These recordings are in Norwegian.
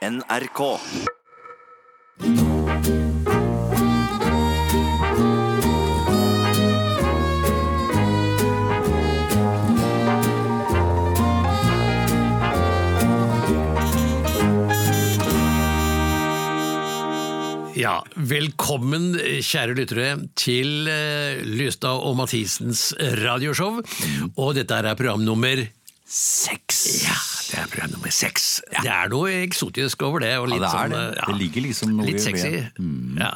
NRK. Ja, velkommen kjære lyttere til eh, Lystad og Mathisens radioshow. Og dette er program nummer Seks! Ja, det er program nummer seks. Det er noe eksotisk over det. Og Ja, det er sånn, det. eh, Det ligger liksom noe Litt sexy. Mm. Ja.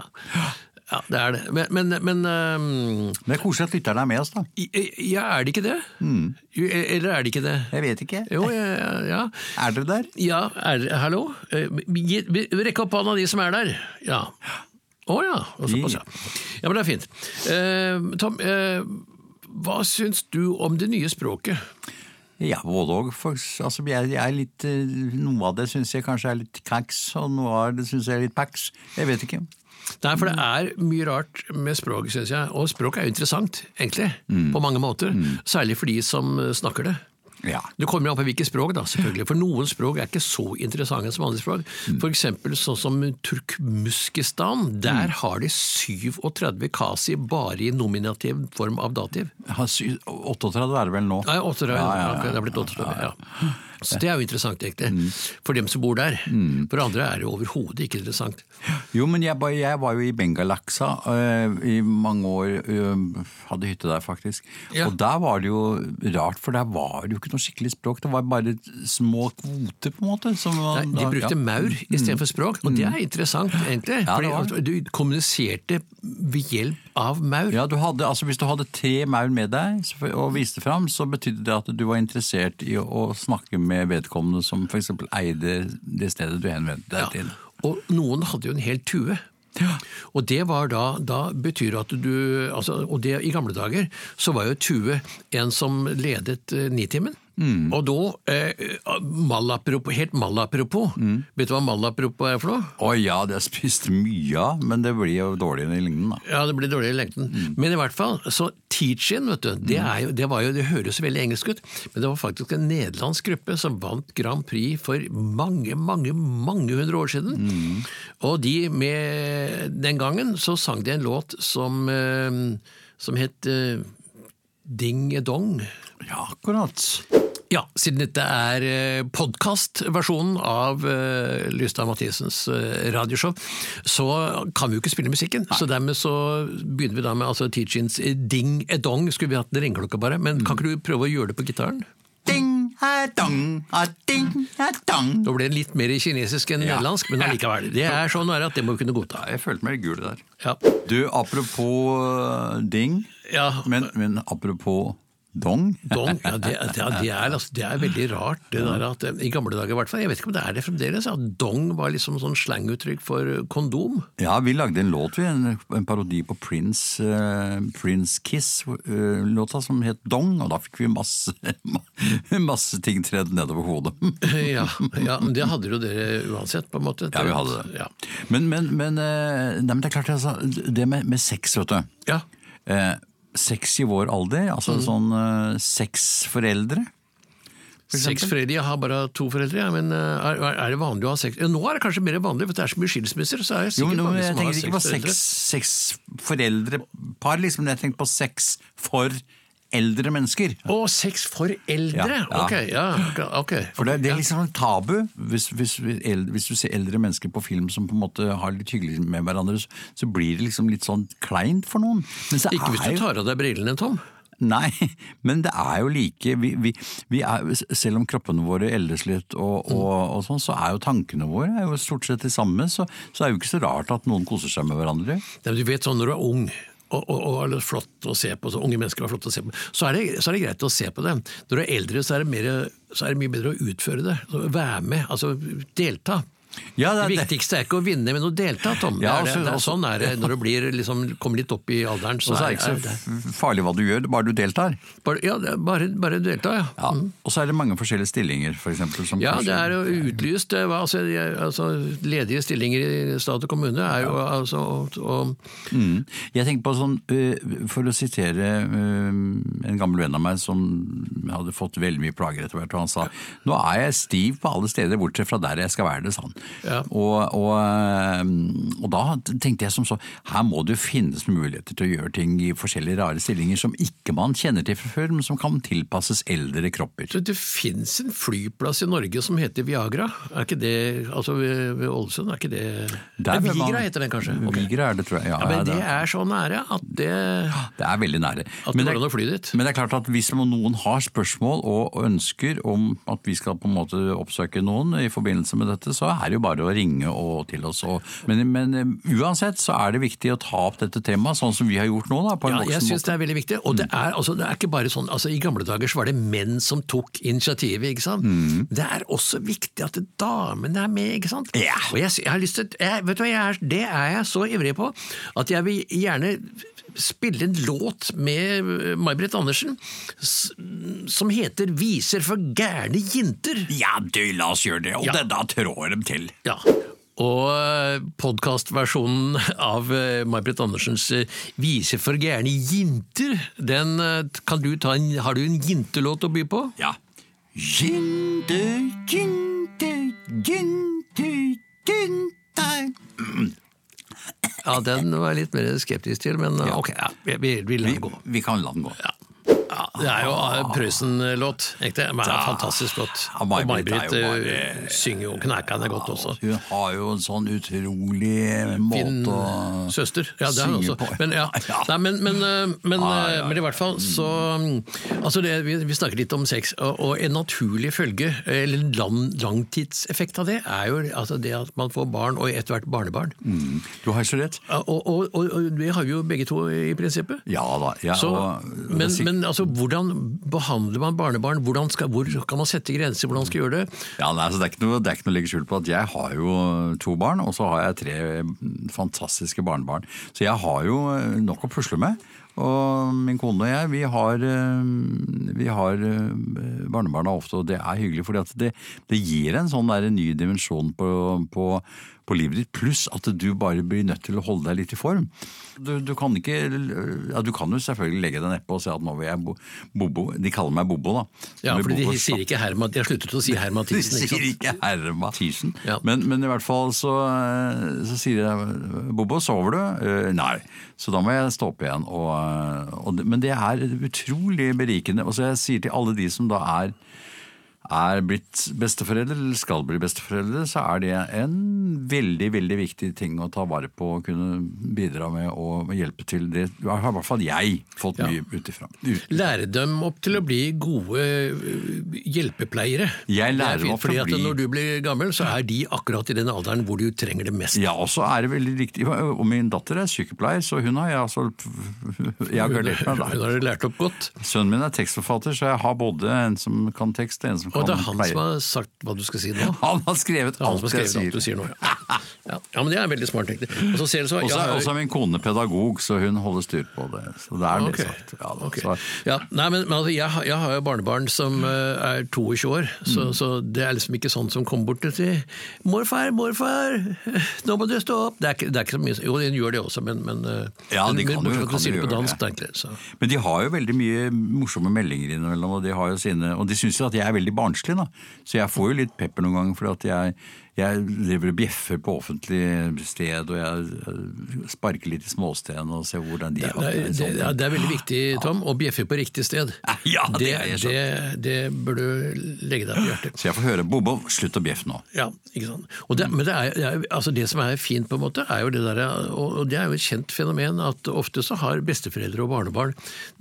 ja, det er det. Men, men, men um, Men det er koselig at lytterne er med oss, da. ja, er det ikke det? Mm. Eller er det ikke det? Jeg vet ikke. Jo, ja, ja, ja. Er dere der? Ja, er, hallo? Eh, Rekk opp hånda de som er der. Ja. Å ja. Og såpass, ja. Ja, men det er fint. Uh, Tom, uh, hva syns du om det nye språket? Ja, både òg. Altså, jeg, jeg er litt, eh, noe av det syns jeg kanskje er litt kaks, og noe av det syns jeg er litt paks. Jeg vet ikke. Nei, for det er mye rart med språk, syns jeg. Og språk er jo interessant, egentlig. På mange måter. Særlig for de som snakker det. Ja. Du kommer an på hvilke språk, da, selvfølgelig. For noen språk er ikke så interessante som andre språk. For eksempel sånn som Turkmuskistan. Der har de 37 kasi bare i nominativ form av dativ. Har 38 er det vel nå? Nei, 38, Ja, ja, ja. det er blitt 38, ja. Så det er jo interessant, egentlig. For dem som bor der. For andre er det overhodet ikke interessant. Jo, men jeg, jeg var jo i Bengalaksa øh, i mange år. øh, hadde hytte der, faktisk. Ja. Og der var det jo rart, for der var det jo ikke noe skikkelig språk. Det var bare små kvoter, på en måte. Som, Nei, de brukte ja. maur istedenfor språk, og det er interessant, egentlig. Ja, for du kommuniserte ved hjelp av maur. Ja, du hadde, altså Hvis du hadde tre maur med deg og viste fram, så betydde det at du var interessert i å snakke med vedkommende som f.eks. eide det stedet du henvendte deg Ja, til. Og noen hadde jo en hel tue. Og det var da, da betyr at du altså, Og det i gamle dager så var jo tue en som ledet eh, Nitimen. Mm. Og da, eh, malapropo, helt malapropos, Mm. vet du hva malapropos er for noe? Å ja, det har spist mye av, men det blir jo dårligere i lengden, da. Ja, det blir dårlig i lengden. Mm. Men i hvert fall, så Teach-In, vet du, det, er jo, det, var jo, det høres veldig engelsk ut, men det var faktisk en nederlandsk gruppe som vant Grand Prix for mange, mange, mange hundre år siden. Mm. Og de med Den gangen så sang de en låt som, eh, som het eh, Ding Dong. Ja, akkurat. Ja, siden dette er eh, podkastversjonen av eh, Lystad Mathisens eh, radioshow, så kan vi jo ikke spille musikken. Så dermed så begynner vi da med altså, Teachings Ding Edong. Skulle vi hatt en ringeklokka bare, men kan ikke du prøve å gjøre det på gitaren? Ding, a dong, a ding, a dong. Da ble det litt mer kinesisk enn Ja. nederlandsk, men allikevel. Det er sånn er at det må vi kunne godta. Jeg følte meg gul der. Ja. Du, apropos øh, ding, Ja, men, men apropos dong Dong, ja, det, det, det, er, altså, det er veldig rart. Det der at, eh, I gamle dager i hvert fall, jeg vet ikke om det er det fremdeles, at dong var liksom sånn slanguttrykk for eh, kondom. Ja, vi lagde en låt, vi, en, en parodi på Prince, uh, Prince Kiss-låta som het Dong, og da fikk vi masse, masse ting tredd nedover hodet. Ja, ja, men det hadde jo dere uansett, på en måte. Ja, vi hadde det. Ja. Men, men, men, uh, nei, men det er klart, altså, det med, med sex, vet du. ja. Eh, sex i vår alder, altså sånn eh, seks foreldre. for Seks foreldre, jeg har bare to foreldre, ja, men eh, er, er det vanlig å ha seks? Nå er det kanskje mer vanlig, for det er så mye skilsmisser, så er det Jo, sikkert men nå, mange jeg som har tenker ikke på seks foreldre. seks, seks foreldrepar, liksom. Jeg tenkte på seks for eldre mennesker. Å, sex for eldre! Ja, ja. Ok, ja, ok. For det, det er liksom en tabu hvis, hvis, hvis du ser eldre mennesker på film som på en måte har litt hyggelig med hverandre, så, blir det liksom litt sånn kleint for noen. Ikke hvis du tar av deg brillene, Tom. Nei, men det er jo like vi, vi, vi er, Selv om kroppene våre eldes litt, og, og, og sånn, så er jo tankene våre er jo stort sett de samme. Så, så er det jo ikke så rart at noen koser seg med hverandre. Nei, men Du vet sånn når du er ung, og, er flott å se på, så unge mennesker er flott å se på, så er, det, så er det greit å se på det. Når du er eldre, så er det, mer, så er det mye bedre å utføre det. Være med, altså delta. Ja, Det det, viktigste er ikke å vinne, men å delta, Tom. Ja, er det, altså, det er altså- sånn er det når du blir, liksom, kommer litt opp i alderen. Så og så er er, det ikke er så farlig hva du gjør, bare du deltar. bare, ja, er bare, bare delta, ja. Ja. Og så er det mange forskjellige stillinger, for eksempel. Som Ja, det er jo utlyst. eh, Altså, altså, ledige stillinger i stat og kommune er jo altså og, og, Mm. Jeg tenker på sånn, øh, For å sitere øh, en gammel venn av meg som hadde fått veldig mye plager etter hvert, og han sa nå er jeg stiv på alle steder bortsett fra der jeg skal være det, sa han. Ja. Og, og, eh, og da tenkte jeg som så, her må det jo finnes muligheter til å gjøre ting i forskjellige rare stillinger som ikke man kjenner til fra før, men som kan tilpasses eldre kropper. Så Det fins en flyplass i Norge som heter Viagra. Er ikke det, altså ved, ved Ålesund, er ikke det Der Nei, Vigra heter den kanskje? Okay. Vigra er det, tror jeg. Ja, Ja, men det er- så nære at det, det er veldig nære. at det- går an å fly dit. Men det er klart at hvis noen har spørsmål og ønsker om at vi skal på en måte oppsøke noen i forbindelse med dette, så er det jo bare å ringe og til oss. Og, men, men eh, uansett så er det viktig å ta opp dette temaet, sånn som vi har gjort nå. da, på en Ja, jeg syns det er veldig viktig. Og det er, altså, det er ikke bare sånn, altså I gamle dager så var det menn som tok initiativet. ikke sant? Det er også viktig at damene er med. ikke sant? Ja. Og jeg, jeg har lyst til, jeg, vet du hva, jeg er, Det er jeg så ivrig på at jeg vil gjerne spille en låt med eh, May-Britt Andersen som heter 'Viser for gærne jinter'. Ja, du, la oss gjøre det, og Ja. da trår dem til. Ja. Og podkastversjonen av eh, May-Britt Andersens eh, 'Viser for gærne jinter', den eh, kan du ta en, Har du en jintelåt å by på? Ja. Jinte, jinte, jinte, jinte. ginte. Ja, den var jeg litt mer skeptisk til, men ok, ja, vi, vi, vi lar den gå. vi kan la den gå. Ja, det er jo Prøysen-låt. egentlig. Men det er fantastisk godt. Ja, Og May-Britt eh, bare- synger jo knækende godt også. Hun har jo en sånn utrolig måte å søster. Ja, det er hun også. Men, ja. Nei, men, men, eh, men, eh, men i hvert fall så mm, altså det, vi, vi snakker litt om sex, og, og en naturlig følge, eller lang, langtidseffekt av det, er jo altså det at man får barn, og etter hvert barnebarn. Mm. Du har så rett. Og, og, og, det har vi jo begge to i prinsippet. Ja da. Ja, Så, men, men altså, hvordan behandler man barnebarn? Skal, hvor kan man sette grenser? Hvordan skal man gjøre det? Ja, nei, altså, det, er ikke noe, det er ikke noe å legge skjul på at jeg har jo to barn, og så har jeg tre fantastiske barnebarn. Så jeg har jo nok å pusle med. Og min kone og jeg, vi har, eh, vi har eh, barnebarna ofte, og det er hyggelig. fordi det, det gir en sånn der ny dimensjon på, på, på livet ditt, pluss at du bare blir nødt til å holde deg litt i form. Du, du kan ikke ja, Du kan jo selvfølgelig legge deg nedpå og si at nå vil jeg bo, Bobo. De kaller meg Bobo, da. Ja, for de sier ikke Herma, de har sluttet å si Herman de sier ikke Herma Mathisen. Ja. Men, men i hvert fall så, så sier de Bobo, sover du? «Eh, nei. Så da må jeg stå opp igjen. Og, og, men det er utrolig berikende. Og så jeg sier til alle de som da er er blitt besteforeldre, eller skal bli besteforeldre, så er det en veldig veldig viktig ting å ta vare på og kunne bidra med og hjelpe til. Det har i hvert fall jeg fått Ja. mye ut ifra. Lære dem opp til å bli gode øh, hjelpepleiere. Jeg er lærer dem opp til fordi å at bli- Når du blir gammel, så er de akkurat i den alderen hvor du trenger det mest. Ja, og så er det veldig riktig. Og min datter er sykepleier, så hun har jeg altså Jeg har gardert meg Hun der. har lært opp godt. Sønnen min er tekstforfatter, så jeg har både en som kan tekst og en som Og det er han pleie. som har sagt hva du skal si nå. Han har skrevet Det alt har skrevet jeg alt du sier. nå. Ja. Ja. ja, men det er veldig smart, egentlig. Og så ser du så, Og så jeg er har- også er min kone pedagog, så hun holder styr på det. Så det er okay. litt sagt. Ja, da. ok. så, Ja, nei, men, men altså, jeg, har- jeg har jo barnebarn som uh, er 22 år, så, Mm. så det er liksom ikke sånn som kommer bort og sier 'morfar, morfar, nå må du stå opp'. Det er ikke, det er ikke så mye, jo, den gjør det også, men, men, eh, Ja, de men, kan jo- men bortsett kan de det på gjøre dansk, det. egentlig. Men de har jo veldig mye morsomme meldinger innimellom, og de, har jo sine, og de syns jo at jeg er veldig barnslig. Da. Så jeg får jo litt pepper noen ganger, for at jeg, jeg driver og bjeffer på offentlig sted, og jeg sparker litt i småsten og ser hvordan de Det, har er, det, ja, det er veldig viktig, Tom, å bjeffe på riktig sted. Ja, det det, er jeg det, det bør du legge deg på hjertet. Så jeg får høre Bobo, slutt å bjeffe nå. Ja, ikke sant. Og det, men det, er, altså det som er fint, på en måte, er jo det der, og det er jo et kjent fenomen, at ofte så har besteforeldre og barnebarn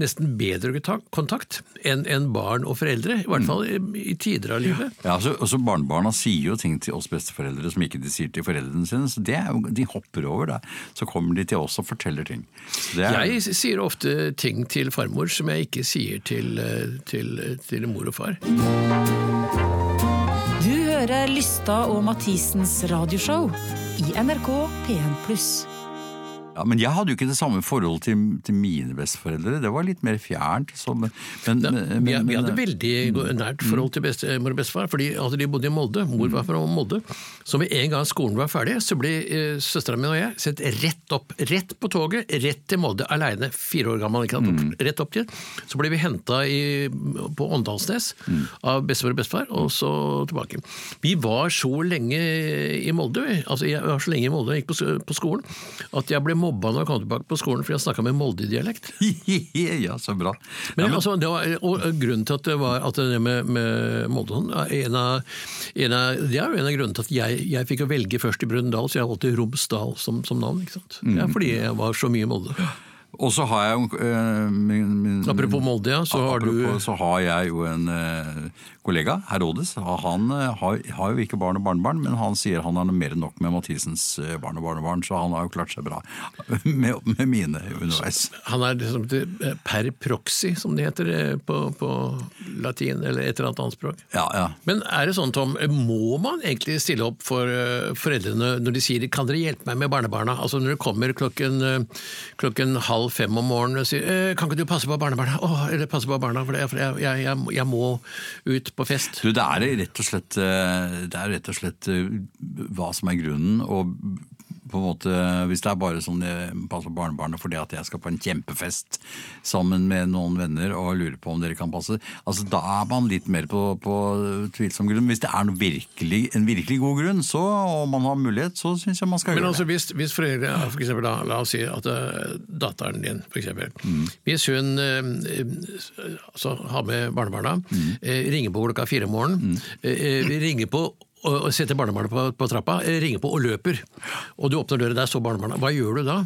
nesten bedre kontakt- kontakt enn en barn og foreldre. I hvert fall i, i tider av livet. Ja, altså, også Barnebarna sier jo ting til oss besteforeldre som ikke de sier til foreldrene sine. så det er De hopper over der. Så kommer de til oss og forteller ting. Det er, Jeg sier ofte ting til farmor som jeg ikke sier til, eh, til, til mor og far. Du hører Lysta og Mathisens radioshow i NRK P1+. Ja, Men jeg hadde jo ikke det samme forholdet til, til mine besteforeldre. Det var litt mer fjernt. Så, men, men, Ja, men- vi, vi hadde men- veldig nært forhold til bestemor og bestefar, fordi altså, de bodde i Molde. Mor Mm. var fra Molde. Så med en gang skolen var ferdig, så ble eh, søstera mi og jeg sendt rett opp. Rett på toget, rett til Molde aleine, fire år gammel. Mm. Rett opp dit. Så ble vi henta på Åndalsnes Mm. av bestemor og bestefar, og så tilbake. Vi var så lenge i Molde, altså jeg var så lenge i Molde, jeg gikk på, på skolen, at jeg ble mobba når jeg kom tilbake på skolen fordi jeg snakka med Molde-dialekt. ja, så bra. Men, ja, men, altså, det var, og grunnen til at det var at det med, med Molde sånn, en av, en av, Det er jo en av grunnene til at jeg, jeg fikk å velge først i Brøndal, så jeg valgte Romsdal som, som navn. ikke sant? Ja, fordi jeg var så mye Molde. Og så har jeg jo eh, min, min, Apropos Molde, ja, så har apropos, du så har jeg jo en eh, kollega, Herodes. Han eh, har, har jo ikke barn og barnebarn, men han sier han har mer enn nok med Mathisens barn og barnebarn, så han har jo klart seg bra med, med mine underveis. Han er liksom per proxy, som det heter på, på latin, eller et eller annet annet språk. Ja, ja. Men er det sånn, Tom, må man egentlig stille opp for foreldrene når de sier 'kan dere hjelpe meg med barnebarna'? Altså når det kommer klokken, klokken halv fem om morgenen og sier eh, 'kan ikke du passe på barnebarna'? Åh, eller passe på barna, for, jeg, jeg, jeg, jeg må ut på fest. Du, det er rett og slett, eh, det er rett og slett eh, hva som er grunnen. og på en måte, Hvis det er bare sånn jeg passer på barnebarnet fordi at jeg skal på en kjempefest sammen med noen venner og lurer på om dere kan passe, altså da er man litt mer på, på tvilsom grunn. Hvis det er virkelig, en virkelig god grunn, så, og man har mulighet, så syns jeg man skal Men gjøre altså det. hvis, hvis foreldre, for eksempel da, la oss si at uh, datteren din, for eksempel, hvis hun eh, altså, har med barnebarna, eh, ringer på klokka fire om morgenen, mm. vi ringer på og og setter barnebarnet på, på trappa, eh, ringer på og løper, og du åpner døra, der står barnebarnet. hva gjør du da?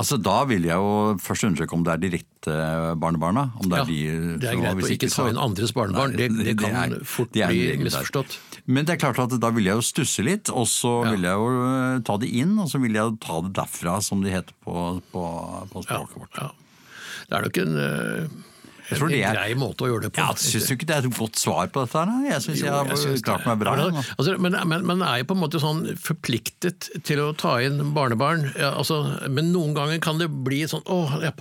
Altså Da vil jeg jo først undersøke om det er direkte barnebarna. om det Ja, er de... det er greit hvis å ikke ta inn andres barnebarn, det, det kan er- fort det er bli misforstått. Men det er klart at da vil jeg jo stusse litt, og så Ja. vil jeg jo eh, ta det inn, og så vil jeg jo ta det derfra, som det heter på, på, på Ja, vårt. ja. Det er nok en, eh, en, grei måte å gjøre det på. Ja, Syns du ikke det er et godt svar på dette? da? Jeg syns jeg har klart meg bra. Ja, altså, men, men man er jo på en måte sånn forpliktet til å ta inn barnebarn. Ja, altså, men noen ganger kan det bli sånn Å, jeg,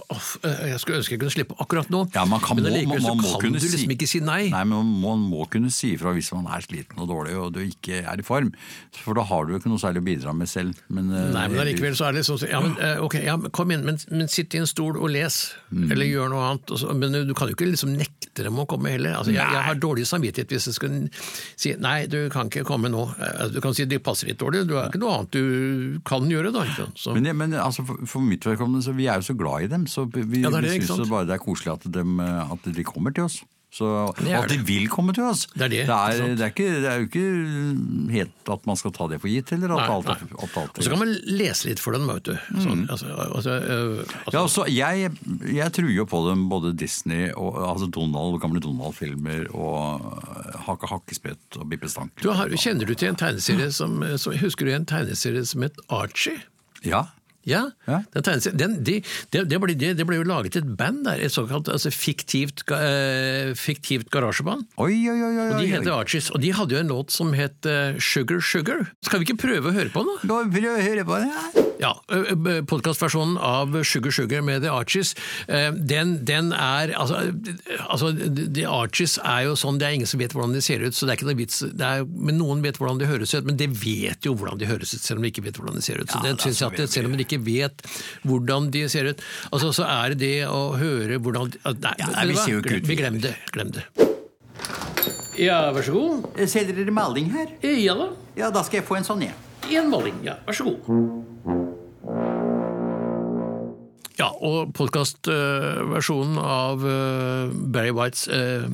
jeg skulle ønske jeg kunne slippe akkurat nå. Ja, man kan, men må, allikevel man, så må kan du liksom si, ikke si nei. Nei, men man må, kunne si ifra hvis man er sliten og dårlig og du ikke er i form. For da har du jo ikke noe særlig å bidra med selv. Men, eh, Nei, men allikevel så er det sånn ja, men, eh, ok, ja, kom inn, men, men sitt i en stol og les, Mm. eller gjør noe annet. Men du kan jo ikke liksom nekte dem å komme heller. Altså, jeg, jeg har dårlig samvittighet hvis jeg skulle si nei, du kan ikke komme nå. Eh, Du kan si det passer litt dårlig, du har ikke noe annet du kan gjøre da. Men, men altså, for, for mitt vedkommende, så vi er jo så glad i dem, så vi, Ja, det det, vi syns bare det er koselig at, dem, eh, at de kommer til oss. Så, Det at de vil komme til oss. Det er det, det, er, det, er ikke, det er jo ikke helt at man skal ta det for gitt, eller at Nei, alt, nei. at alt Og så kan man lese litt for dem, vet du. Sånn, altså, altså, øh, altså, Ja, altså, jeg, jeg tror jo på dem, både Disney og altså Donald, gamle Donald-filmer og eh, Hake Hakkespett og Bippe Stank. du har, kjenner du til en tegneserie som, som Husker du en tegneserie som het Archie? Ja, Ja, Ja. Den de, det, det, ble, det, det ble jo laget et band der, et såkalt altså, fiktivt, eh, fiktivt garasjeband. oi, oi, oi, oi, Og De heter Archies, og de hadde jo en låt som het uh, Sugar Sugar. Skal vi ikke prøve å høre på den, da? Nå prøv å høre på det. Ja, Podkastversjonen av Sugar Sugar med The Archies, eh, den, den er altså, altså, The Archies er jo sånn, det er ingen som vet hvordan de ser ut, så det er ikke noe vits. Det er, men Noen vet hvordan de høres ut, men de vet jo hvordan de høres ut, selv om de ikke vet hvordan de ser ut. Så Ja, det det synes jeg at det, Selv om de ikke vet hvordan de ser ut, altså, så er det det å høre hvordan de- Nei, Ja, nei, vi ser jo ikke ut, vi glem det. Glem det. Ja, vær så god. Selger dere maling her? Ja da. Ja, da skal jeg få en sånn, jeg. Én maling, ja. Vær så god. Ja, og podkastversjonen av eh, Barry Whites eh,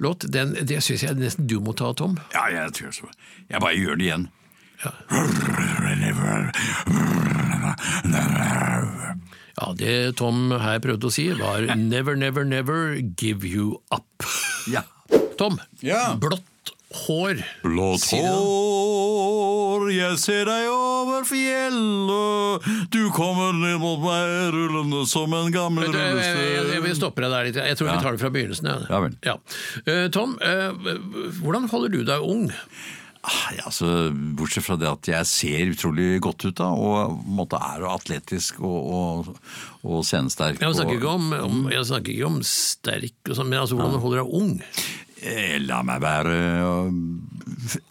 låt, den, det syns jeg nesten du må ta, Tom. Ja, jeg tror så. Jeg bare gjør det igjen. Ja, Det Tom her prøvde å si, var 'never, never, never give you up'. Ja. Tom, Ja. blått hår. Blått hår, jeg ser deg over fjellet. Du kommer ned mot meg rullende som en gammel rullestein Jeg, vil stopper deg der litt. Jeg tror vi tar det fra begynnelsen. Ja, Ja vel. Ja. Eh, Tom, eh, hvordan holder du deg ung? Ah, Ja, altså, bortsett fra det at jeg ser utrolig godt ut da, og på en måte er atletisk og, og, og scenesterk. Jeg snakker ikke om, om, jeg snakker ikke om sterk, og sånn, men altså hvordan du holder deg ung. Eh, La meg være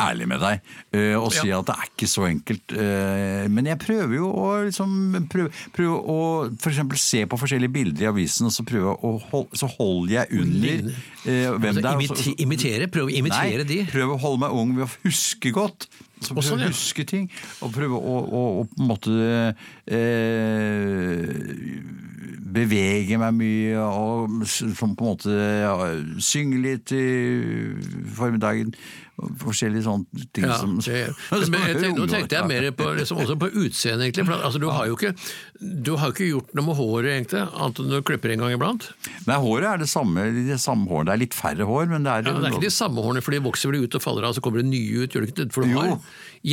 ærlig med deg uh, og si Ja. at det er ikke så enkelt. Uh, Men jeg prøver jo å liksom prøve, prøve å for eksempel se på forskjellige bilder i avisen, og så prøve å hold, så holder jeg under uh, hvem Altså, det er. og imitere, prøv å imitere Nei, de. prøve å holde meg ung ved å huske godt. Så prøve sånn, ja. å huske ting, og prøve å, å, å på en måte eh, bevege meg mye, og som på en måte ja, synge litt i formiddagen. Forskjellige sånne ting Ja, som, det, som tenkte, nå tenkte jeg mer på, liksom, også på utseendet, egentlig. For, altså, du, har jo ikke, du har ikke gjort noe med håret, egentlig, annet enn du klipper en gang iblant. Nei, håret er det samme, det samme håret. Det er litt færre hår, men det er, Ja, men det er ikke de samme hårene, for de vokser vel ut og faller av, så kommer det nye ut, gjør det ikke det? For du har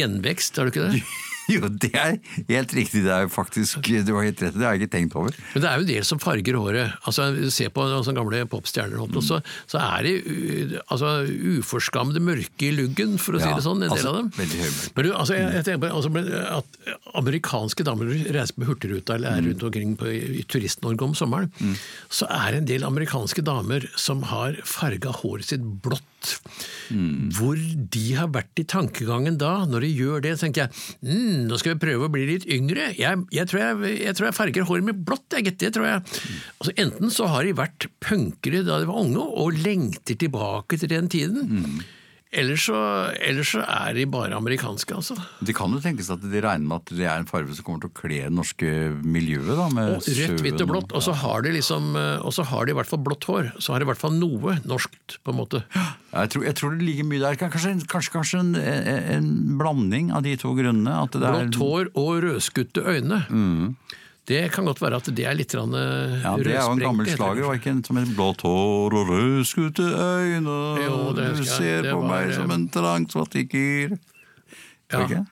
gjenvekst, har du ikke det? Jo, det er helt riktig. Det er jo faktisk, Du har helt rett, det har jeg ikke tenkt over. Men det er jo del som farger håret. Altså, Se på sånne gamle popstjerner, mm. så, så er de u- altså, uforskammede mørke i luggen, for å si det sånn, en del altså, av dem. veldig høymørk. Men du, altså, jeg, jeg tenker på altså, at amerikanske damer reiser på Hurtigruta eller er rundt omkring på, i Turist-Norge om sommeren, så er det en del amerikanske damer som har farga håret sitt blått. Hvor de har vært i tankegangen da, når de gjør det, tenker jeg mm, nå skal vi prøve å bli litt yngre. Jeg, jeg, tror, jeg, jeg tror jeg farger håret mitt blått, jeg, gitt. Det tror jeg. Altså, enten så har de vært punkere da de var unge, og lengter tilbake til den tiden. Eller så, ellers så er de bare amerikanske, altså. Det kan jo tenkes at de regner med at det er en farge som kommer til å kle det norske miljøet. da, med Og rødt, hvitt og blått, og så har de liksom, eh, og så har de i hvert fall blått hår. Så har de i hvert fall noe norskt, på en måte. Jeg tror, jeg tror det ligger mye der. Kanskje, kanskje, kanskje en, en, blanding av de to grunnene. At det er, Blått hår og rødskutte øyne. Det kan godt være at det er litt rødsprengt. eh, ja, Det er jo en gammel slager, var ikke en som het Blått hår og rødskutte øyne, Jo, det du ser på var, meg eh, som en trangsvatiker. Ja, Ikke?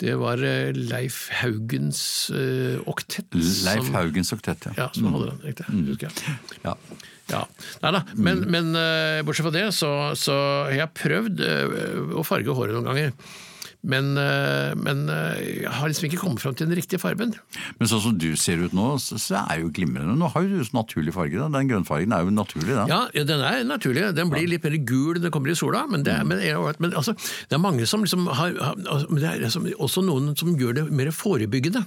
det var eh, Leif Haugens uh, oktett. Leif som- Haugens oktett, ja. Ja, som hadde den. Riktig, husker jeg. ja. Ja. Nei da, men, Mm. men uh, bortsett fra det, så, så jeg har prøvd uh, å farge håret noen ganger. Men, eh, men eh, jeg har liksom ikke kommet fram til den riktige fargen. Men sånn som du ser ut nå, så, så er jo glimrende. Nå har jo du naturlig farge. da. Den grønnfargen er jo naturlig, da. Ja, den er naturlig. Den blir litt mer gul når den kommer i sola, men det, er- men, men altså, det er mange som liksom har, altså, Det er liksom også noen som gjør det mer forebyggende.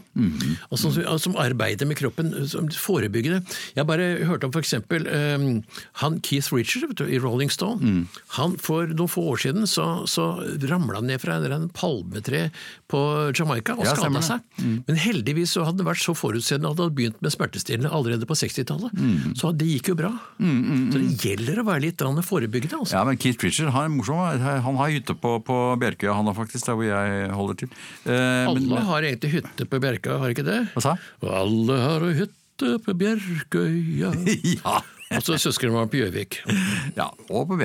altså, som, som arbeider med kroppen som forebyggende. Jeg bare hørte om f.eks. Um, han Keith Richards vet du, i Rolling Stone. Han For noen få år siden så, så ramla han ned fra en annen palmetre på Jamaica og Ja, skada seg. Mm. Men heldigvis så hadde han vært så forutseende at han hadde begynt med smertestillende allerede på 60-tallet. Så det gikk jo bra. Så det gjelder å være litt forebyggende. Altså. Ja, men Keith Richard han er morsom. Han har hytte på, på Bjerkøya, han har faktisk, der hvor jeg holder til. Eh, men- Alle har egentlig hytte på Bjerkøya, har ikke det? Hva sa Og alle har hytte på Bjerkøya. Ja. Og så søskenbarn på Gjøvik. ja, og på.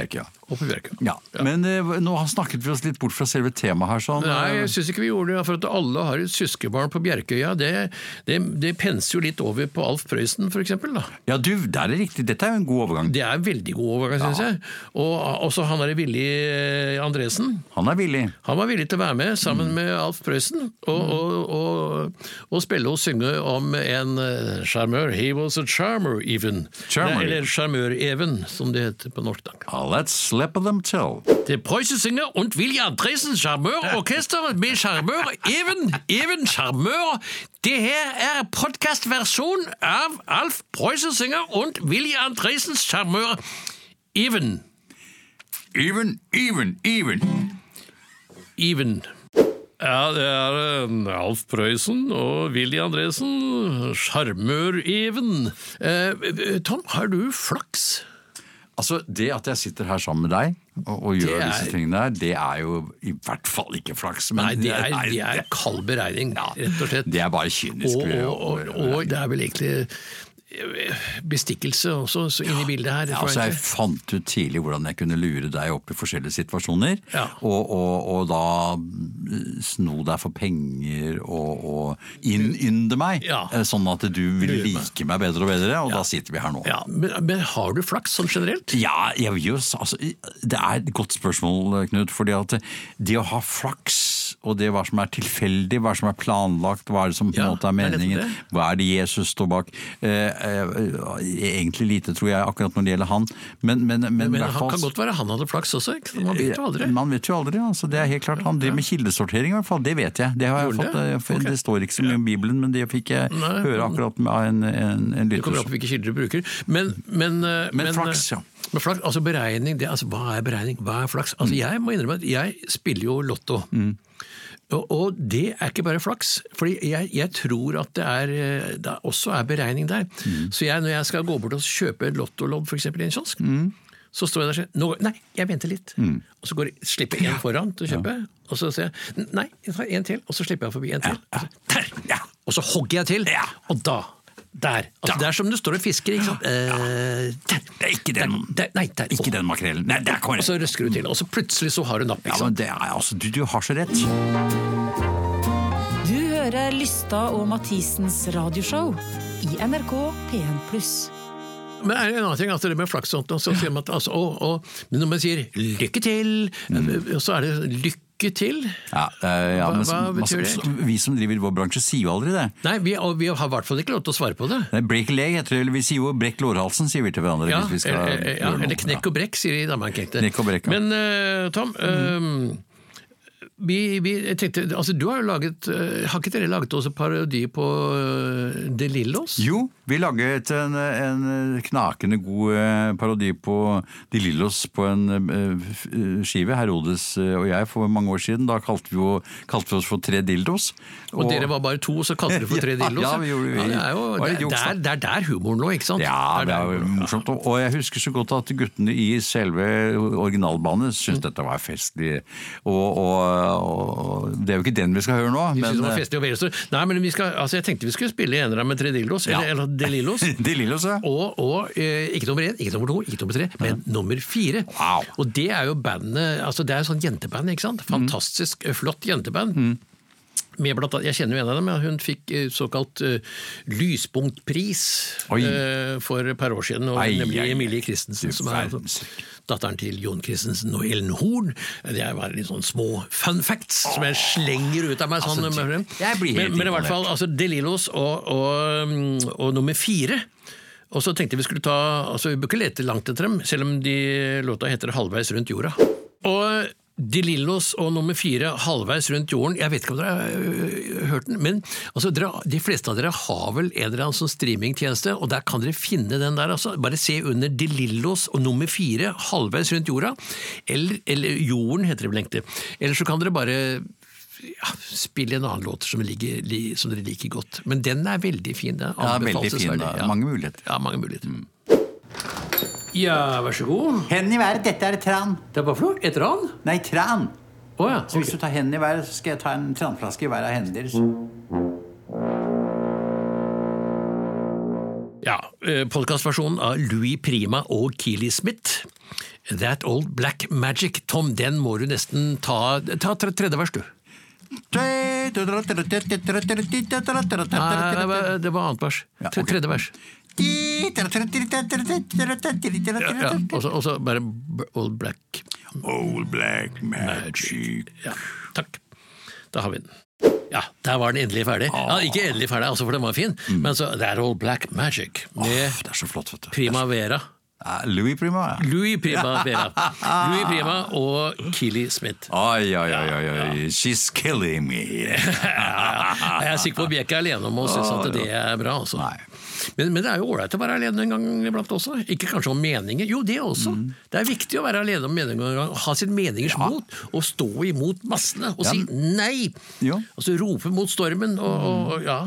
Og på Bjerka. Ja. Men eh, nå har snakket vi oss litt bort fra selve temaet her. sånn. Nei, jeg syns ikke vi gjorde det. For at alle har et søskenbarn på Bjerkøya, det, det, det penser jo litt over på Alf Prøysen, eksempel. Ja, du, der er det riktig. Dette er jo en god overgang. Det er en veldig god overgang, syns jeg. Og også han derre Willy eh, Andresen. Han er villig. Han var villig til å være med sammen Mm. med Alf Prøysen og, og, og, og spille og synge om en eh, sjarmør. He was a charmer even. Charmer. Eller sjarmør-even, som det heter på norsk. da. Uh, let's slap them till. Det Preußesinger und Willy Andresen Sjarmørorkester med sjarmør Even. Sjarmør. Det her er podkastversjon av Alf Preussesinger und Willy Andresens sjarmør Even. Even, even, even. Even. Ja, det er eh, Alf Prøysen og Willy Andresen. Sjarmør-Even. Eh, Tom, har du flaks? Altså, Det at jeg sitter her sammen med deg og, og gjør er- disse tingene her, det er jo i hvert fall ikke flaks. Men Nei, det er, nei, det er kald beregning, rett og slett. det er bare kynisk. Og, og, og, og det er vel egentlig bestikkelse også så inn i bildet her. Ja, altså jeg fant ut tidlig hvordan jeg kunne lure deg opp i forskjellige situasjoner. Ja. Og, og, og da sno deg for penger og, og innynde meg, Ja. eh, sånn at du vil like meg bedre og bedre, og da sitter vi her nå. ja, men, men har du flaks sånn generelt? Ja, jeg altså, det er et godt spørsmål, Knut. fordi at det å ha flaks, og det hva som er tilfeldig, hva som er planlagt, hva er det som på en Ja, måte er er meningen, det. hva er det Jesus står bak eh, eh, Egentlig lite, tror jeg, akkurat når det gjelder han. Men, men, men, Men han kan godt være han hadde flaks også, ikke? man vet jo aldri. Man vet jo aldri, altså. Det er helt klart. Han driver med kildesortering, i hvert fall. Det vet jeg. Det, har jeg fått, det? eh, det står ikke så mye om Bibelen, men det fikk jeg Nei, høre akkurat av en, en, en Det kommer lytter. an på hvilke kilder du bruker. Men, men, eh, Men flaks, ja. Men flaks, altså beregning, det, altså, Hva er beregning? Hva er flaks? Altså Jeg må innrømme at jeg spiller jo lotto. Mm. Og, det er ikke bare flaks, fordi jeg, jeg tror at det, er, eh, det også er beregning der. Mm. Så jeg, når jeg skal gå bort og kjøpe lottolodd f.eks. i en kiosk, Mm. så står jeg der og sier Nei, jeg venter litt. Og så går, jeg- slipper jeg en foran til å kjøpe, og så sier jeg nei, jeg tar en til, og så slipper jeg forbi en til. Og så, der! Ja. Og så hogger jeg til, Ja. og da der. Altså. Det er som du står og fisker. ikke sant? Ja. der. Det er ikke den. Der, der, nei, der. Ikke den makrellen. Nei, der kommer Og så røsker du til, og så plutselig så har du napp. Ja, men det er, altså, du, du har så rett. Du hører Lystad og Mathisens radioshow i NRK P1+. Men er det en annen ting, altså det med flaks og sånt, så sier man at altså, å, å, men når man sier 'lykke til', så er det 'lykke til'. Ja, uh, ja, Hva- men, hva betyr det? Vi som driver vår bransje sier jo aldri det. Nei, vi, vi har i hvert fall ikke lov til å svare på det. Nei, Break a leg heter det, vi sier jo brekk lårhalsen, sier vi til hverandre. Ja, hvis vi skal eller, ja, eller knekk og brekk, sier de i Danmark. Knekk og brekk. Men uh, Tom, eh, vi, vi tenkte, altså du har jo laget, eh, Har ikke dere laget også parodi på uh, De Lillos? Jo, vi laget en, en knakende god eh, parodi på De Lillos på en eh, eh, skive, Herodes eh, og jeg, for mange år siden. Da kalte vi, jo, kalte vi oss for Tre dildos. Og, dere var bare to, så kalte dere for Tre Ja, Dillos? ja, vi gjorde- vi- det, er jo, det, er, det er der humoren lå, ikke sant? Ja, det er morsomt. Og og jeg husker så godt at guttene i selve originalbanen syntes Mm. dette var festlig. Og, og, og det er jo ikke den vi skal høre nå, men veldig. Nei, men vi skal, altså, jeg tenkte vi skulle spille En med Tre Dillos, Ja. eller, eller De Lillos. De Lillos, ja. Og, og eh, ikke nummer én, ikke nummer to, ikke nummer tre, men nummer fire. Wow. Og det er jo bandet altså Det er jo sånn jenteband, ikke sant? Fantastisk mm. flott jenteband. Blant annet, jeg kjenner jo en av dem, ja. hun fikk eh, såkalt uh, lyspunktpris eh, for et par år siden. Og Ai, nemlig ai. Emilie Christensen, som er altså, datteren til Jon Christensen og Ellen Horn. Det er bare litt sånn små fun facts som jeg slenger ut av meg. sånn. Altså, jeg helt men, men i hvert fall altså DeLillos og, og, og, mm, og nummer fire. Og så tenkte vi skulle ta altså Vi bør ikke lete langt etter dem, selv om de låta heter 'Halvveis rundt jorda'. Og De Lillos og nummer fire, 'Halvveis rundt jorden', jeg vet ikke om dere har øh, hørt den, men altså, dere, de fleste av dere har vel en eller annen sånn streamingtjeneste, og der kan dere finne den der. Altså. Bare se under De Lillos og nummer fire, 'Halvveis rundt jorda', eller, eller 'Jorden' heter det vel egentlig. Eller så kan dere bare ja, spille en annen låt som, ligger, som dere liker godt. Men den er veldig fin. Den Ja, veldig fin. ja. Mange muligheter. Ja, mange muligheter. Ja, vær så god. Hendene i været, dette er et tran. Det er hva for noe? Et ran? Nei, tran. Oh, ja. Så hvis du tar hendene i været, så skal jeg ta en tranflaske i hver av hendene deres. Ja, Podkastversjonen av Louis Prima og Keeley Smith. That Old Black Magic. Tom, den må du nesten ta Ta tredje vers, du. Nei, det var, annet vers. Tredje vers. Ja, og så- bare Old Black Old black magic. Ja, takk. Da har vi den. Ja, der var den endelig ferdig. Ja, ikke endelig ferdig, altså, for den var fin, men så That Old Black Magic med Det er så flott, vet du. Primavera. Louis Prima, ja. Louis Primavera. Louis Prima og Kili Smith. Oi, oi, oi, oi. She's killing me. Ja, jeg er sikker på at vi er ikke alene om å synes at det er bra. Altså. Nei. Men, men det er jo ålreit å være alene en gang iblant også. Ikke kanskje om meninger, jo det også. Mm. Det er viktig å være alene om meninger ha sine meningers mot, og stå imot massene og si nei! Ja. Altså rope mot stormen og, og ja.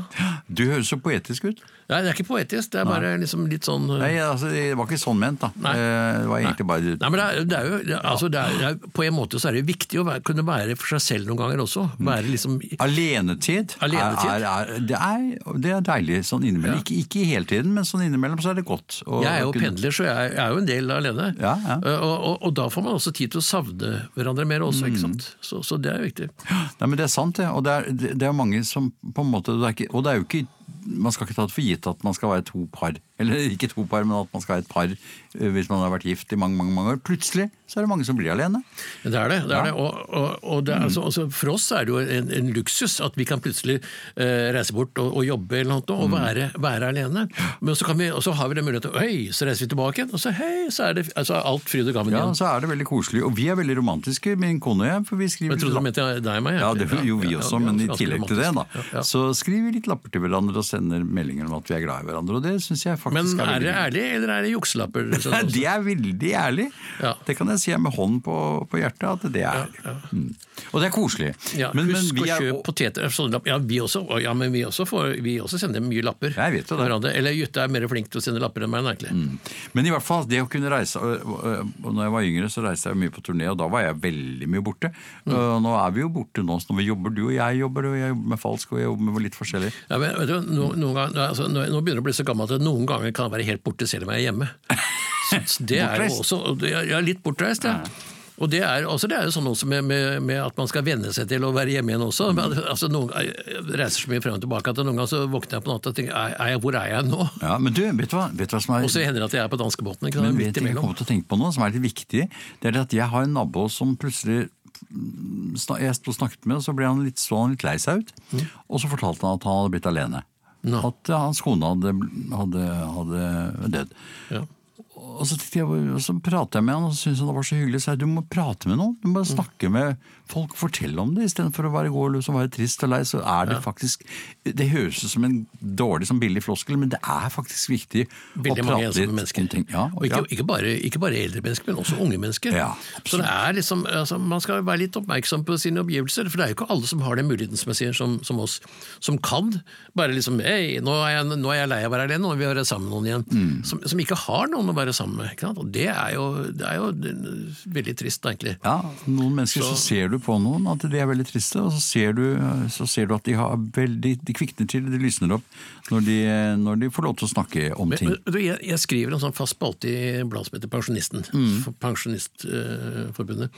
Du høres så poetisk ut. Nei, det er ikke poetisk, det er bare liksom litt sånn Nei, altså, Det var ikke sånn ment, da. Nei. Eh, Det var egentlig bare Nei, men det er, det er jo, det altså er, er, På en måte så er det viktig å være, kunne være for seg selv noen ganger også. Være liksom Alenetid, Alenetid. Det, er, det er deilig sånn innimellom. Ja. Ikke, ikke hele tiden, men sånn innimellom så er det godt. Og, Jeg er jo kunne- pendler, så jeg jeg er jo en del alene. Ja, ja. Eh, Og, og, og da får man også tid til å savne hverandre mer også, Mm. ikke sant. Så, så det er viktig. Nei, men Det er sant, det. Og det er, det er mange som på en måte det ikke, Og det er jo ikke Man skal ikke ta det for gitt at man skal være to par. Eller ikke to par, men at man skal være et par eh, hvis man har vært gift i mange mange, mange år. Plutselig så er det mange som blir alene. Det er det. det, er Ja. det. Og, og, og det er, altså, altså, for oss er det jo en, en luksus at vi kan plutselig eh, reise bort og, og jobbe eller noe, og være, være alene. Men så, kan vi, og så har vi den muligheten Hei, så reiser vi tilbake igjen, og så hei, så er det altså, alt fryd og gammen Ja, igjen. så er det veldig koselig. Og vi er veldig romantiske, min kone og jeg. For vi skriver Jeg trodde du mente deg og meg. Ja, det jo vi Ja, også, ja, men i tillegg til det, da. Ja, ja. Så skriver vi litt lapper til hverandre og sender meldinger om at vi er glad i hverandre. Og det synes jeg faktisk Men er er det ærlig, eller er det jukselapper? sånn det er veldig ærlig. Ja. Det kan jeg si med hånd på, på hjertet at det er ærlig. Mm. Og det er koselig. Ja, Men- men husk vi å kjøpe poteter. Sånne lapper. Ja, vi også, ja, men vi også, får, vi også sender mye lapper. Jeg vet jo det. hverandre. Eller Jytte er mer flink til å sende lapper enn meg, egentlig. Mm. Men i hvert fall, det å kunne reise og, når jeg var yngre, så reiste jeg mye på turné, og da var jeg veldig mye borte. Mm. Nå er vi jo borte nå, så når vi jobber, du og jeg jobber, og jeg jobber med falsk, og jeg jobber med litt forskjellig. Ja, men, vet du, no, noen gang, altså, nå, begynner jeg å bli så gammel at noen ganger kan jeg være helt borte selv om jeg er hjemme. Så det er jo også, Jeg er- litt bortreist, ja. Og det er, også, det er jo sånn også med, med, med at man skal venne seg til å være hjemme igjen også. Men, altså, noen, jeg reiser så mye frem og tilbake at noen ganger så våkner jeg på natta og tenker er, er jeg, hvor er jeg nå? Ja, Men du, vet du hva, vet du hva som er Og så hender det at jeg er på danskebåten. Men Midt vet du, jeg kommer til å tenke på noe som er litt viktig. Det er at jeg har en nabo som plutselig Jeg sto og snakket med, og så ble han litt, så han litt lei seg ut. Og så fortalte han at han hadde blitt alene. Nå. At hans kone hadde, hadde, hadde dødd. Ja. Og så, jeg, og så pratet jeg med han, og syntes han det var så hyggelig. Så jeg, du må prate med noen. Du må snakke med folk, fortelle om det. Istedenfor å være gå og være trist og lei, så er det faktisk Det høres ut som en dårlig, som billig floskel, men det er faktisk viktig Veldig å prate litt mennesker. om ting. Ja, og ikke, ja. ikke, bare, ikke bare eldre mennesker, men også unge mennesker. Ja, så det er liksom, altså, Man skal være litt oppmerksom på sine omgivelser, for det er jo ikke alle som har den muligheten som jeg sier, som, som oss, som kan bare liksom Hei, nå er jeg, nå er jeg lei av å være alene, nå vil vi være sammen med noen igjen. Mm. Som, som ikke har noen å være sammen med. Og det er jo, det er jo veldig trist, egentlig. Ja, noen mennesker så, Så- ser du på noen at de er veldig triste, og så ser du, så ser du at de, har veldig, de kvikner til, de lysner opp når de, når de får lov til å snakke om ting. Men, du, jeg, jeg skriver en sånn fast spalte i bladet som heter Pensjonisten. Mm. Pensjonistforbundet. Pensjonistforbundet.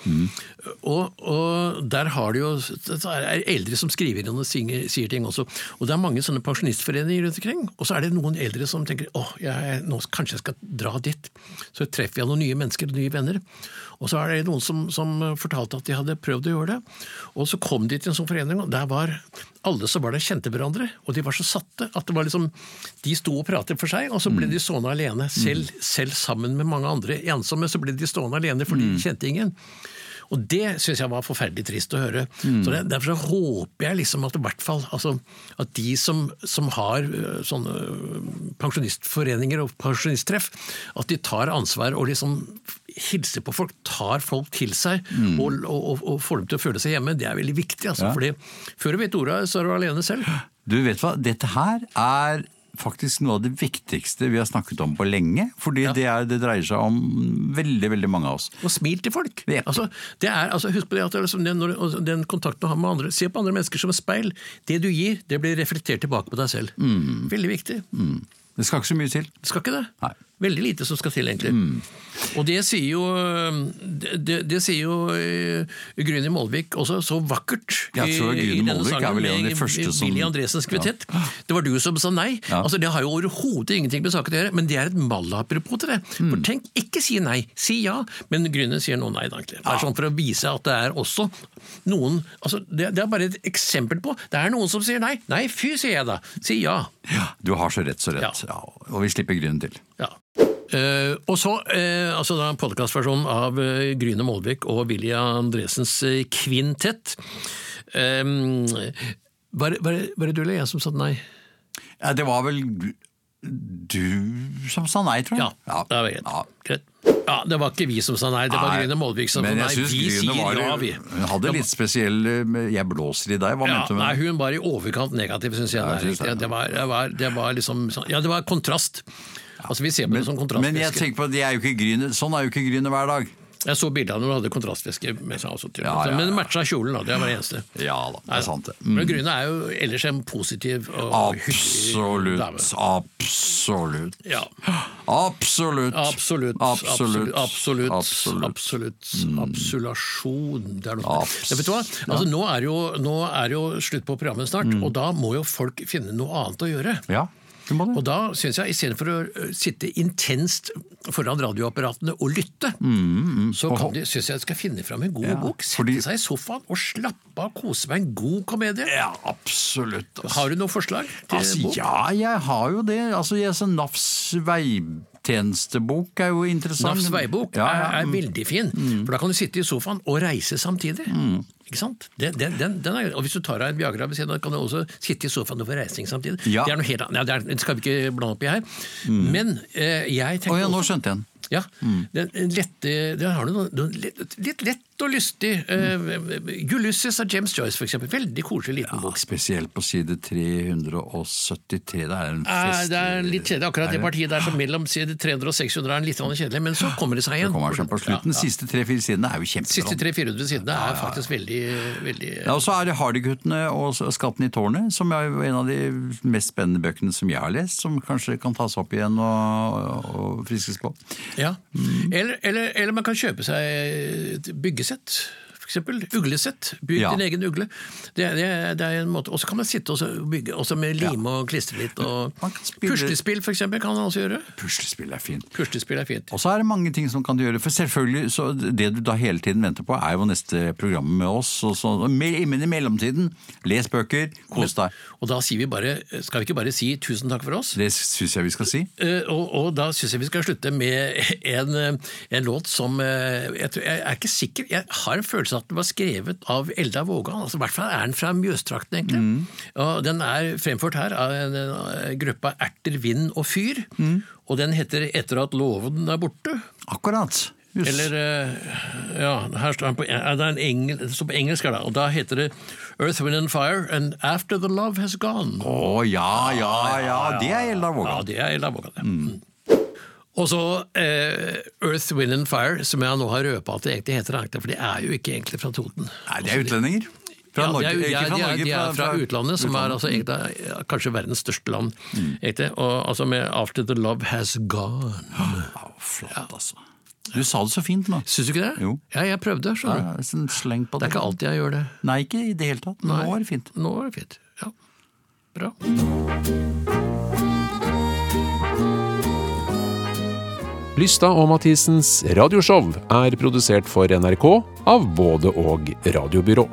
Og, og der har de jo det er eldre som skriver inn og sier, sier ting også. Og det er mange sånne pensjonistforeninger rundt omkring. Og så er det noen eldre som tenker åh, jeg, nå kanskje jeg skal dra dit. Så treffer jeg noen nye mennesker og nye venner. Og så er det noen som, som fortalte at de hadde prøvd å gjøre det. Og så kom de til en sånn forening, og der var alle som var der kjente hverandre. Og de var så satte at det var liksom De sto og pratet for seg, og så ble de stående alene. Selv, selv sammen med mange andre ensomme, så ble de stående alene fordi de kjente ingen. Og det syns jeg var forferdelig trist å høre. Så det, Derfor så håper jeg liksom at i hvert fall altså, at de som, som har øh, sånne øh, pensjonistforeninger og pensjonisttreff, at de tar ansvar og liksom hilser på folk, tar folk til seg og, og, og, og får dem til å føle seg hjemme. Det er veldig viktig. Altså, Ja. fordi Før du vet ordet, så er du alene selv. Du vet hva, dette her er faktisk noe av det viktigste vi har snakket om på lenge. Fordi det, er, det dreier seg om veldig, veldig mange av oss. Og smil til folk. Ja. Altså, det er, altså, husk på det at det liksom den, den kontakten du har med andre. Se på andre mennesker som et speil. Det du gir, det blir reflektert tilbake på deg selv. Veldig viktig. Det skal ikke så mye til. Det skal ikke det. Nei. Veldig lite som skal til, egentlig. Og det sier jo, det, det, det sier jo uh, Gryni Molvik også så vakkert Jeg tror denne Molvik er vel en av de første som- Willy Andresens Ja. Det var du som sa nei. Ja. Altså, det har jo overhodet ingenting med saken å gjøre, men det er et malapropos til det. Mm. For tenk, ikke si nei, si ja, men Gryni sier nå nei, da, egentlig. Bare sånn for å vise at det er også noen altså, det, det er bare et eksempel på Det er noen som sier nei. Nei, fy, sier jeg da. Si ja. Ja, du har så rett, så rett. Ja. og vi slipper Grünen til. Ja. Eh, og så uh, altså da podkastversjonen av uh, Gryne Molvik og Willy Andresens kvintett. Um, var, var, var det du eller jeg som sa nei? Ja, det var vel du som sa nei, tror jeg. Ja, det var greit. Ja. greit. Ja, det var ikke vi som sa nei, det var Nei, Gryne Molvik som sa nei. Vi sier var, ja, vi. hun hadde litt spesiell 'jeg blåser i deg', hva Ja, mente hun? nei, hun var i overkant negativ, syns jeg. Ja, det. det, var, det, var, det var liksom sånn- Ja, det var kontrast. Altså, Vi ser på det som Men jeg tenker på at de er jo ikke Gryne, sånn er jo ikke Gryne hver dag. Jeg så bildet av når du hadde kontrastveske med seg. Også, Ja, ja, Men ja. matcha kjolen, da. Det var det eneste. Ja da, det er sant det. Mm. Men Grüne er jo ellers en positiv og hyggelig Absolutt. dame. Absolutt. Ja. Absolutt. Absolutt. Absolutt. Absolutt. Absolutt. absolutt. Absolulasjon. Det er noe Abs- vet du hva? Altså, nå, er jo, nå er jo slutt på programmet snart, og da må jo folk finne noe annet å gjøre. Ja, Og da syns jeg, istedenfor å sitte intenst foran radioapparatene og lytte, så mm. så syns jeg de skal finne fram en god Ja, bok, sette fordi- seg i sofaen og slappe av, kose meg en god komedie. Ja, absolutt. altså. Har du noe forslag til Altså, bok? ja, jeg har jo det. Altså, jeg, ser NAFs veitjenestebok er jo interessant. Nafs veibok Ja, ja, er, er mm. veldig fin, for da kan du sitte i sofaen og reise samtidig. Ikke sant? Den, den, den, er, og Hvis du tar deg en Viagra ved siden av, kan du også sitte i sofaen og få reising samtidig. Ja. Det er noe helt annet. Ja, det, er, det skal vi ikke blande opp i her. Men eh, jeg Å oh, ja, nå skjønte jeg den. Ja, den lette, den har noe, litt, lett og lystig. Uh, Ulysses av James Joyce, eksempel. Veldig koselig liten bok. Spesielt på side 373. Det er en Eh, fest. det er litt kjedelig, akkurat det partiet der som mellom side 300 og 600 er litt kjedelig, men så kommer det seg igjen. Det kommer seg på slutten. Ja, ja. Siste 300-400 sidene er jo Siste kjempebra. 300-400 sidene er faktisk veldig, veldig Ja, og så er det Hardy-guttene og Skatten i tårnet, som er en av de mest spennende bøkene som jeg har lest, som kanskje kan tas opp igjen og, og friskes på. Ja. Eller, eller, eller man kan kjøpe seg et byggesett. Eksempel uglesett. Bygg Ja. din egen ugle. Det, det, det er en måte. Og så kan man sitte og bygge også med lime og klistre litt. Og spille- Puslespill eksempel kan man også gjøre. Puslespill er fint. Puslespill er fint. Og så er det mange ting som kan du gjøre, for selvfølgelig, så det du da hele tiden venter på, er jo neste program med oss. Og så, men i mellomtiden, les bøker, kos deg. Og da sier vi bare, skal vi ikke bare si tusen takk for oss? Det syns jeg vi skal si. Eh, og, og da syns jeg vi skal slutte med en, en låt som eh, jeg, jeg er ikke sikker Jeg har en følelse av at den var skrevet av Elda Vågan. Altså, I hvert fall er den fra Mjøstrakten, egentlig. Og den er fremført her av en, gruppe Erter, vind og fyr. Og den heter 'Etter at låven er borte'. Akkurat. Just. Eller eh, Ja, her står den på, ja, engel, på engelsk her, da. Og da heter det 'Earth, Wind and Fire' and 'After the Love Has Gone'. Å ja, ja, ja, det er Eldar Ja, det er Eldar Vågan. ja. Og så eh, Earth, Wind and Fire, som jeg nå har røpa at det egentlig heter, for de er jo ikke egentlig fra Toten. Nei, de er utlendinger. Fra ja, Norge. er, de er, de er, de er fra, utlandet, som er altså, egentlig, kanskje verdens største land. Egentlig, og, altså med 'After the Love Has Gone'. Oh, flott, altså. Du sa det så fint nå. Syns du ikke det? Jo. Ja, jeg prøvde. Ja, sånn sleng på Det det. er ikke alltid jeg gjør det. Nei, ikke i det hele tatt. Nå var det fint. Nå er det fint. Ja. Bra. Lystad og Mathisens radioshow er produsert for NRK av både og radiobyrå.